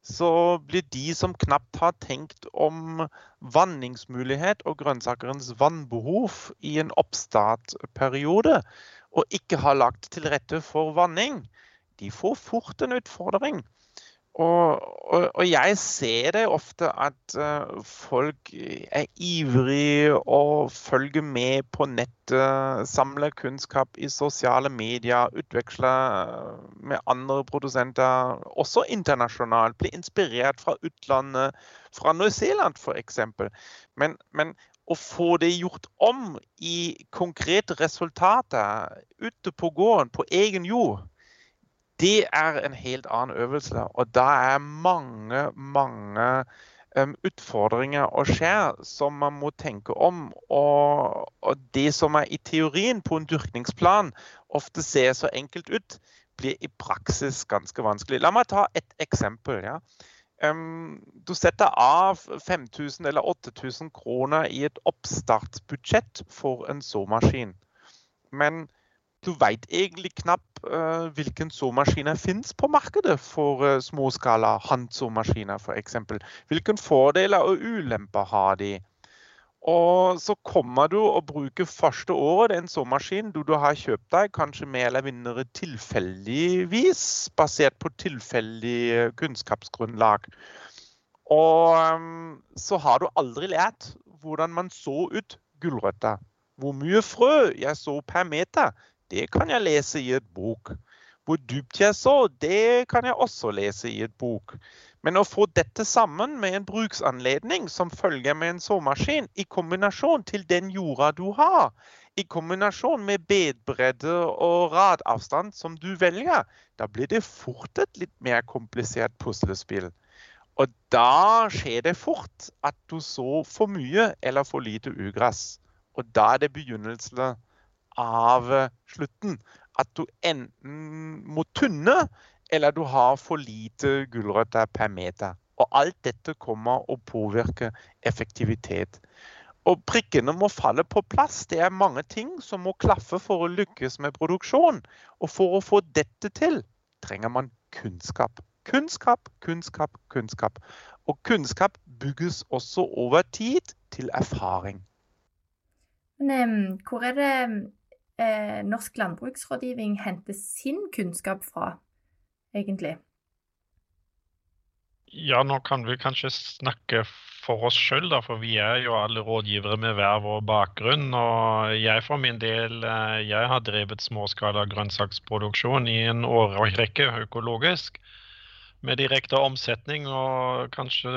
så blir de som knapt har tenkt om vanningsmulighet og grønnsakerens vannbehov i en oppstartperiode, og ikke har lagt til rette for vanning, de får fort en utfordring. Og, og, og, jeg ser det ofte at uh, folk er ivrige og følger med på nettet, samler kunnskap i sosiale medier, utveksler med andre produsenter, også internasjonalt. Blir inspirert fra utlandet, fra New Zealand f.eks. Men, men å få det gjort om i konkrete resultater ute på gården, på egen jord, det er en helt annen øvelse. Og da er mange, mange um, utfordringer og skje som man må tenke om. Og, og, det som er i teorien på en dyrkningsplan ofte ser så enkelt ut, blir i praksis ganske vanskelig. La meg ta et eksempel. Ja. Um, du setter av 5000 eller 8000 kroner i et oppstartsbudsjett for en såmaskin. Men du vet egentlig knapt uh, hvilken såmaskiner finnes på markedet for uh, småskala håndsåmaskiner f.eks. Hvilke fordeler og ulemper har de? Og så kommer du og bruker første året den såmaskinen du, du har kjøpt deg, kanskje mer eller mindre tilfeldigvis, basert på tilfeldig eh, kunnskapsgrunnlag. Og så har du aldri lært hvordan man så ut gulrøtter. Hvor mye frø jeg så per meter, det kan jeg lese i et bok. Hvor dypt jeg så, det kan jeg også lese i et bok. Men å få dette sammen med en bruksanledning som følger med en såmaskin, i kombinasjon til den jorda du har, i kombinasjon med bedbredde og radavstand som du velger, da blir det fort et litt mer komplisert puslespill. Og da skjer det fort at du så for mye eller for lite ugress. Og da er det begynnelsen av eh, slutten. At du enten må tynne, eller du har for lite gulrøtter per meter. Og alt dette kommer å påvirke effektivitet. Og prikkene må falle på plass. Det er mange ting som må klaffe for å lykkes med produksjon. Og for å få dette til trenger man kunnskap. Kunnskap, kunnskap, kunnskap. Og kunnskap bygges også over tid til erfaring. Men hvor er det eh, Norsk landbruksrådgivning henter sin kunnskap fra, egentlig? Ja, nå kan vi kanskje snakke for oss sjøl, for vi er jo alle rådgivere med hver vår bakgrunn. Og jeg for min del eh, jeg har drevet småskala grønnsaksproduksjon i en årrekke økologisk med direkte omsetning og kanskje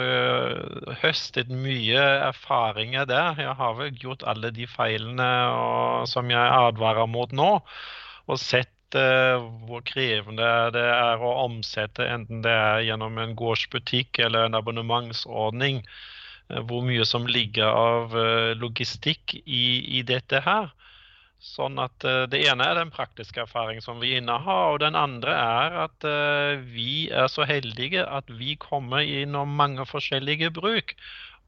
høstet mye erfaringer der. Jeg har vel gjort alle de feilene og, som jeg advarer mot nå, og sett uh, hvor krevende det er å omsette, enten det er gjennom en gårdsbutikk eller en abonnementsordning, uh, hvor mye som ligger av logistikk i, i dette her. Sånn at uh, Det ene er den praktiske erfaringen som vi innehar, og den andre er at uh, vi er så heldige at vi kommer innom mange forskjellige bruk.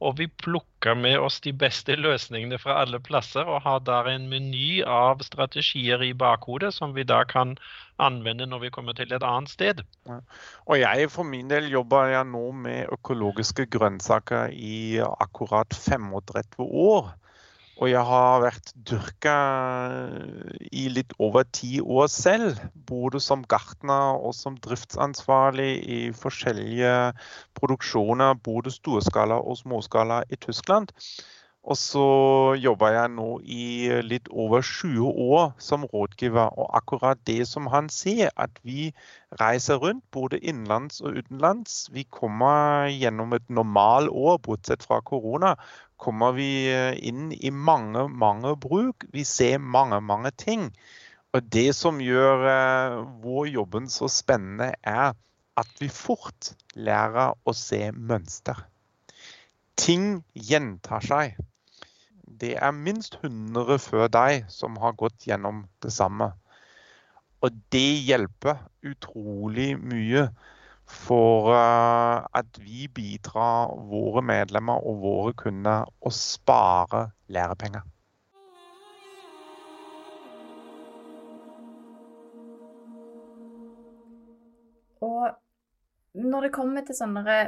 Og vi plukker med oss de beste løsningene fra alle plasser og har der en meny av strategier i bakhodet som vi da kan anvende når vi kommer til et annet sted. Og jeg for min del jobber jeg nå med økologiske grønnsaker i akkurat 35 år. Og jeg har vært dyrka i litt over ti år selv. Både som gartner og som driftsansvarlig i forskjellige produksjoner, både storskala og småskala i Tyskland. Og så jobber jeg nå i litt over 20 år som rådgiver. Og akkurat det som han sier, at vi reiser rundt både innenlands og utenlands. Vi kommer gjennom et normalår, bortsett fra korona, kommer vi inn i mange, mange bruk. Vi ser mange, mange ting. Og det som gjør eh, vår jobben så spennende, er at vi fort lærer å se mønster. Ting gjentar seg det er minst 100 før deg som har gått gjennom det samme. Og det hjelper utrolig mye for uh, at vi bidrar våre medlemmer og våre kunder å spare lærepenger. Og når det kommer til sånne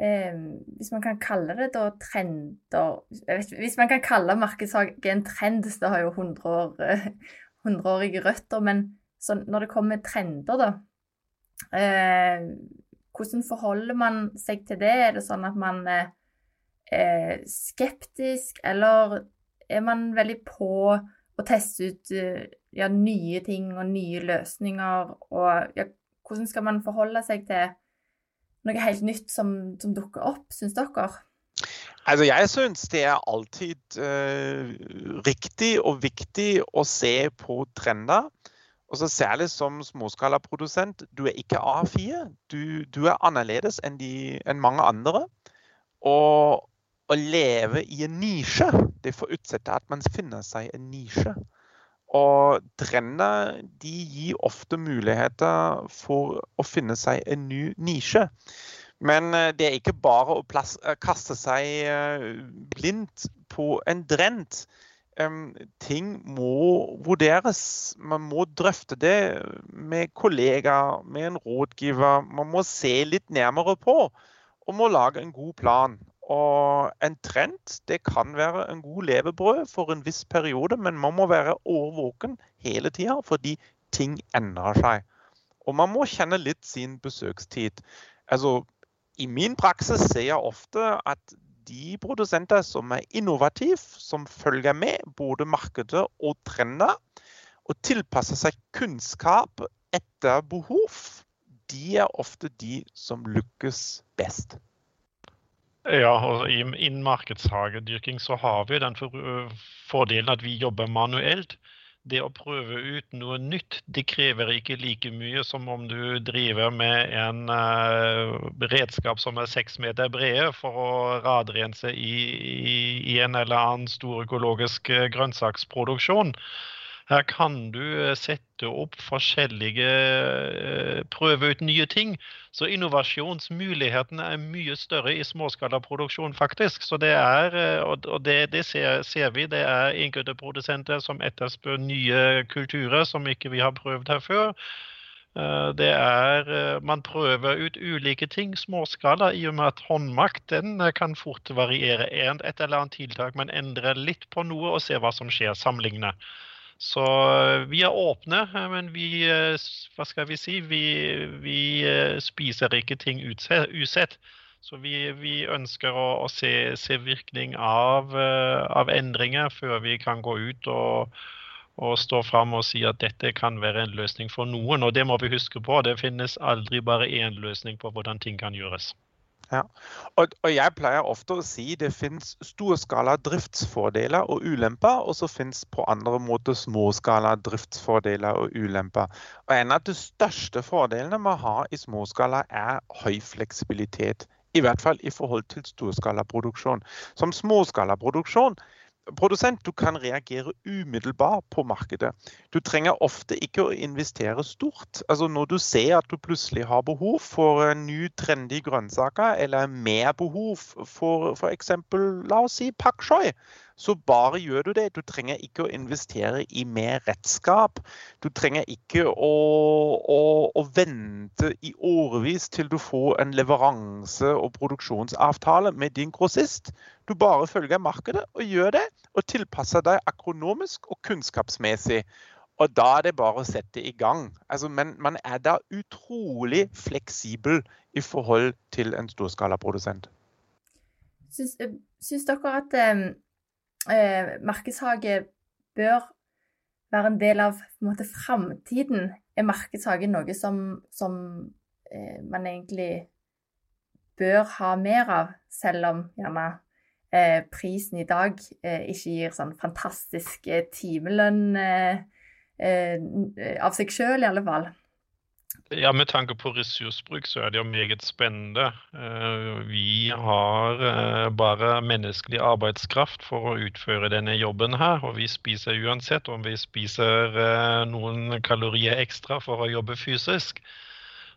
eh, Hvis man kan kalle det da trender Hvis man kan kalle markedshage en trend, det har jo 100 år, røtter, men når det kommer trender, da eh, Hvordan forholder man seg til det? Er det sånn at man er skeptisk, eller er man veldig på å teste ut ja, nye ting og nye løsninger? Og ja, hvordan skal man forholde seg til noe helt nytt som, som dukker opp, syns dere? Altså, jeg syns det er alltid uh, riktig og viktig å se på trender. Og så Særlig som småskalaprodusent. Du er ikke A4. Du, du er annerledes enn, de, enn mange andre. Og å leve i en nisje, det forutsetter at man finner seg en nisje. Og trender de gir ofte muligheter for å finne seg en ny nisje. Men eh, det er ikke bare å plass, eh, kaste seg eh, blindt på en drent. Ting må vurderes. Man må drøfte det med kollegaer, med en rådgiver. Man må se litt nærmere på og må lage en god plan. Og en trend det kan være en god levebrød for en viss periode, men man må være årvåken hele tida fordi ting endrer seg. Og man må kjenne litt sin besøkstid. Altså, I min praksis ser jeg ofte at de produsenter som er innovative, som følger med både markedet og trender, og tilpasser seg kunnskap etter behov, de er ofte de som lykkes best. Ja, og i markedshagedyrking så har vi den fordelen at vi jobber manuelt. Det å prøve ut noe nytt, det krever ikke like mye som om du driver med en uh, redskap som er seks meter brede for å radrense i, i, i en eller annen stor økologisk eh, grønnsaksproduksjon. Her kan du eh, sette opp forskjellige eh, Prøve ut nye ting. Så innovasjonsmulighetene er mye større i småskalaproduksjon, faktisk. Så det er, eh, og det, det ser, ser, vi, det er enkelte produsenter som etterspør nye kulturer som ikke vi har prøvd her før. Det er, Man prøver ut ulike ting, småskala, i og med at håndmakt den kan fort variere. Et eller annet tiltak, men endre litt på noe og se hva som skjer, sammenligne. Så eh, vi er åpne, eh, men vi, eh, hva skal vi si, vi, vi spiser ikke ting usett. Så vi, vi ønsker å, å se, se, virkning av, av, endringer før vi kan gå ut og, og stå fram og si at dette kan være en løsning for noen. Og det må vi huske på. Det finnes aldri bare én løsning på hvordan ting kan gjøres. Ja. Og, og, jeg pleier ofte å si det finnes storskala driftsfordeler og ulemper, og så finnes på andre måter småskala driftsfordeler og ulemper. Og En av de største fordelene man har i småskala er høy fleksibilitet. I hvert fall i forhold til storskalaproduksjon. Som småskalaproduksjon produsent, du kan reagere umiddelbart på markedet. Du trenger ofte ikke å investere stort. Altså Når du ser at du plutselig har behov for ny, trendy grønnsaker, eller mer behov for f.eks. la oss si pak choi, så bare gjør du det. Du trenger ikke å investere i mer redskap. Du trenger ikke å, å, å vente i årevis til du får en leveranse- og produksjonsavtale med din grossist. Du bare følger markedet og gjør det, og tilpasser deg akronomisk og kunnskapsmessig. Og da er det bare å sette i gang. Altså, men man er da utrolig fleksibel i forhold til en storskalaprodusent. Syns, syns dere at um eh, markedshage bør være en del av på framtiden. Er markedshage noe som, som eh, man egentlig bør ha mer av, selv om gjerne eh, prisen i dag eh, ikke gir sånn fantastisk eh, timelønn av seg sjøl, i alle fall? Ja, Med tanke på ressursbruk så er det jo meget spennende. Vi har bare menneskelig arbeidskraft for å utføre denne jobben her. Og vi spiser uansett om vi spiser noen kalorier ekstra for å jobbe fysisk.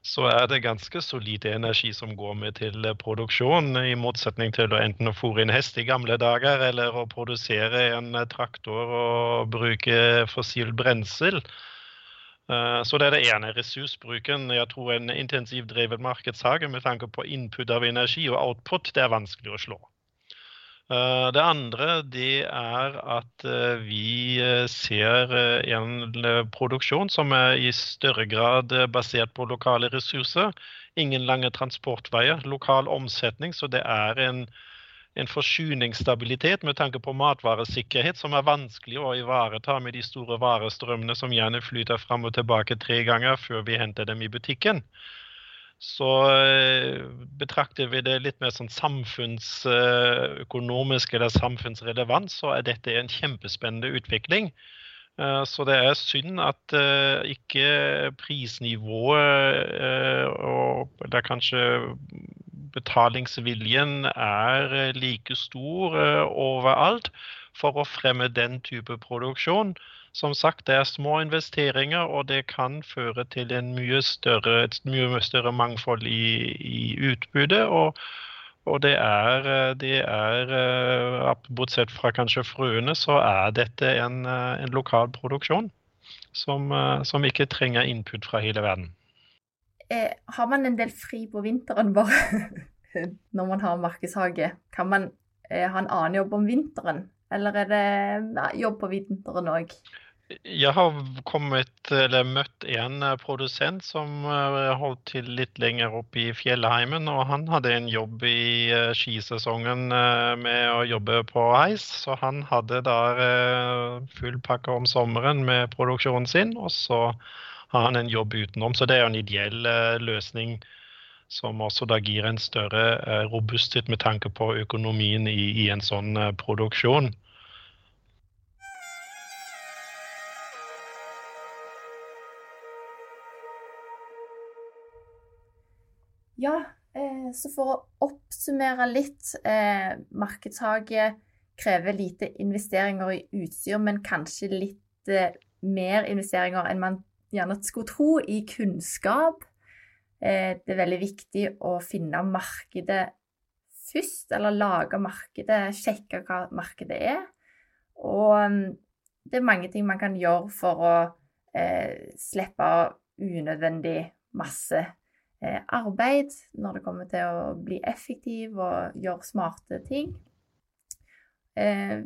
Så er det ganske solide energi som går med til produksjon, i motsetning til å enten å fôre en hest i gamle dager, eller å produsere en traktor og bruke fossil brensel. Eh, så det er det ene, ressursbruken. Jeg tror en intensivt drevet markedshage med tanke på input av energi og output, det er vanskelig å slå. Eh, det andre det er at eh, vi ser en produksjon som er i større grad basert på lokale ressurser. Ingen lange transportveier, lokal omsetning. Så det er en en forsyningsstabilitet med tanke på matvaresikkerhet som er vanskelig å ivareta med de store varestrømmene som gjerne flyter fram og tilbake tre ganger før vi henter dem i butikken. Så eh, betrakter vi det litt mer sånn samfunnsøkonomisk eller samfunnsrelevant, så er dette en kjempespennende utvikling. Så det er synd at ikke prisnivået og det er kanskje betalingsviljen er like stor overalt for å fremme den type produksjon. Som sagt, det er små investeringer, og det kan føre til mye større, et mye større mangfold i, i utbudet. Og, og, det er, det er Bortsett fra kanskje frøene, så er dette en, en lokal produksjon som, som, ikke trenger input fra hele verden. Eh, har man en del fri på vinteren bare når man har markedshage? Kan man eh, ha en annen jobb om vinteren? Eller er det ja, jobb på vinteren òg? Jeg har kommet, eller møtt en eh, produsent som eh, holdt til litt lenger oppe i fjellheimen. Og han hadde en jobb i eh, skisesongen med å jobbe på heis. Så han hadde der full pakke om sommeren med produksjonen sin. Og så har han en jobb utenom. Så det er en ideell løsning som også da gir en større robusthet med tanke på økonomien i, i en sånn produksjon. Ja, eh, så for å oppsummere litt. Eh, markedshaget krever lite investeringer i utstyr, men kanskje litt eh, mer investeringer enn man gjerne skulle tro i kunnskap. Eh, det er veldig viktig å finne markedet først, eller lage markedet, sjekke hva markedet er. Og mm, det er mange ting man kan gjøre for å eh, slippe unødvendig masse arbeid når det kommer til å bli effektiv og gjøre smarte ting. Eh,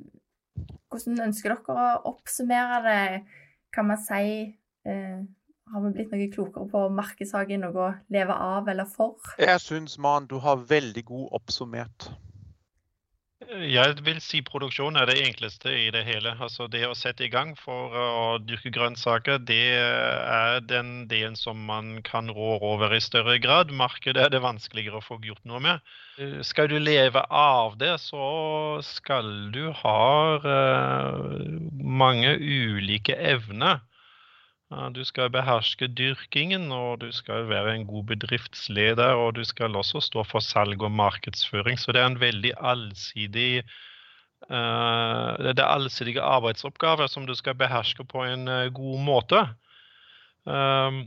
hvordan ønsker dere å oppsummere det? Kan man si eh, Har vi blitt noe klokere på markedshagen, noe å leve av eller for? Jeg syns, man, du har veldig god oppsummert. Jeg vil si produksjon er det enkleste i det hele. Altså Det å sette i gang for å dyrke grønnsaker, det er den delen som man kan rå over i større grad. Markedet er det vanskeligere å få gjort noe med. Skal du leve av det, så skal du ha eh, mange ulike evner. Du skal beherske dyrkingen, og du skal være en god bedriftsleder. Og du skal også stå for salg og markedsføring. Så det er en veldig allsidig uh, det er allsidige arbeidsoppgaver som du skal beherske på en uh, god måte. Um,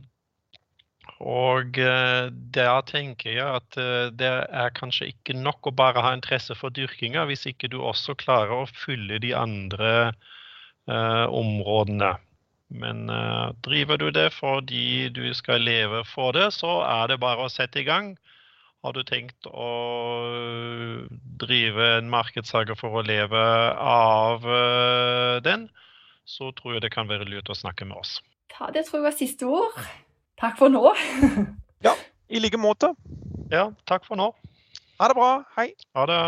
og uh, der tenker jeg at det er kanskje ikke nok å bare ha interesse for dyrkinga, hvis ikke du også klarer å fylle de andre områdene. Men uh, driver du det fordi du skal leve for det, så er det bare å sette i gang. Har du tenkt å drive en markedshage for å leve av uh, den, så tror jeg det kan være lurt å snakke med oss. Ja, det tror jeg var siste ord. Takk for nå. ja, i like måte. Ja, takk for nå. Ha det bra. Hei. Ha det.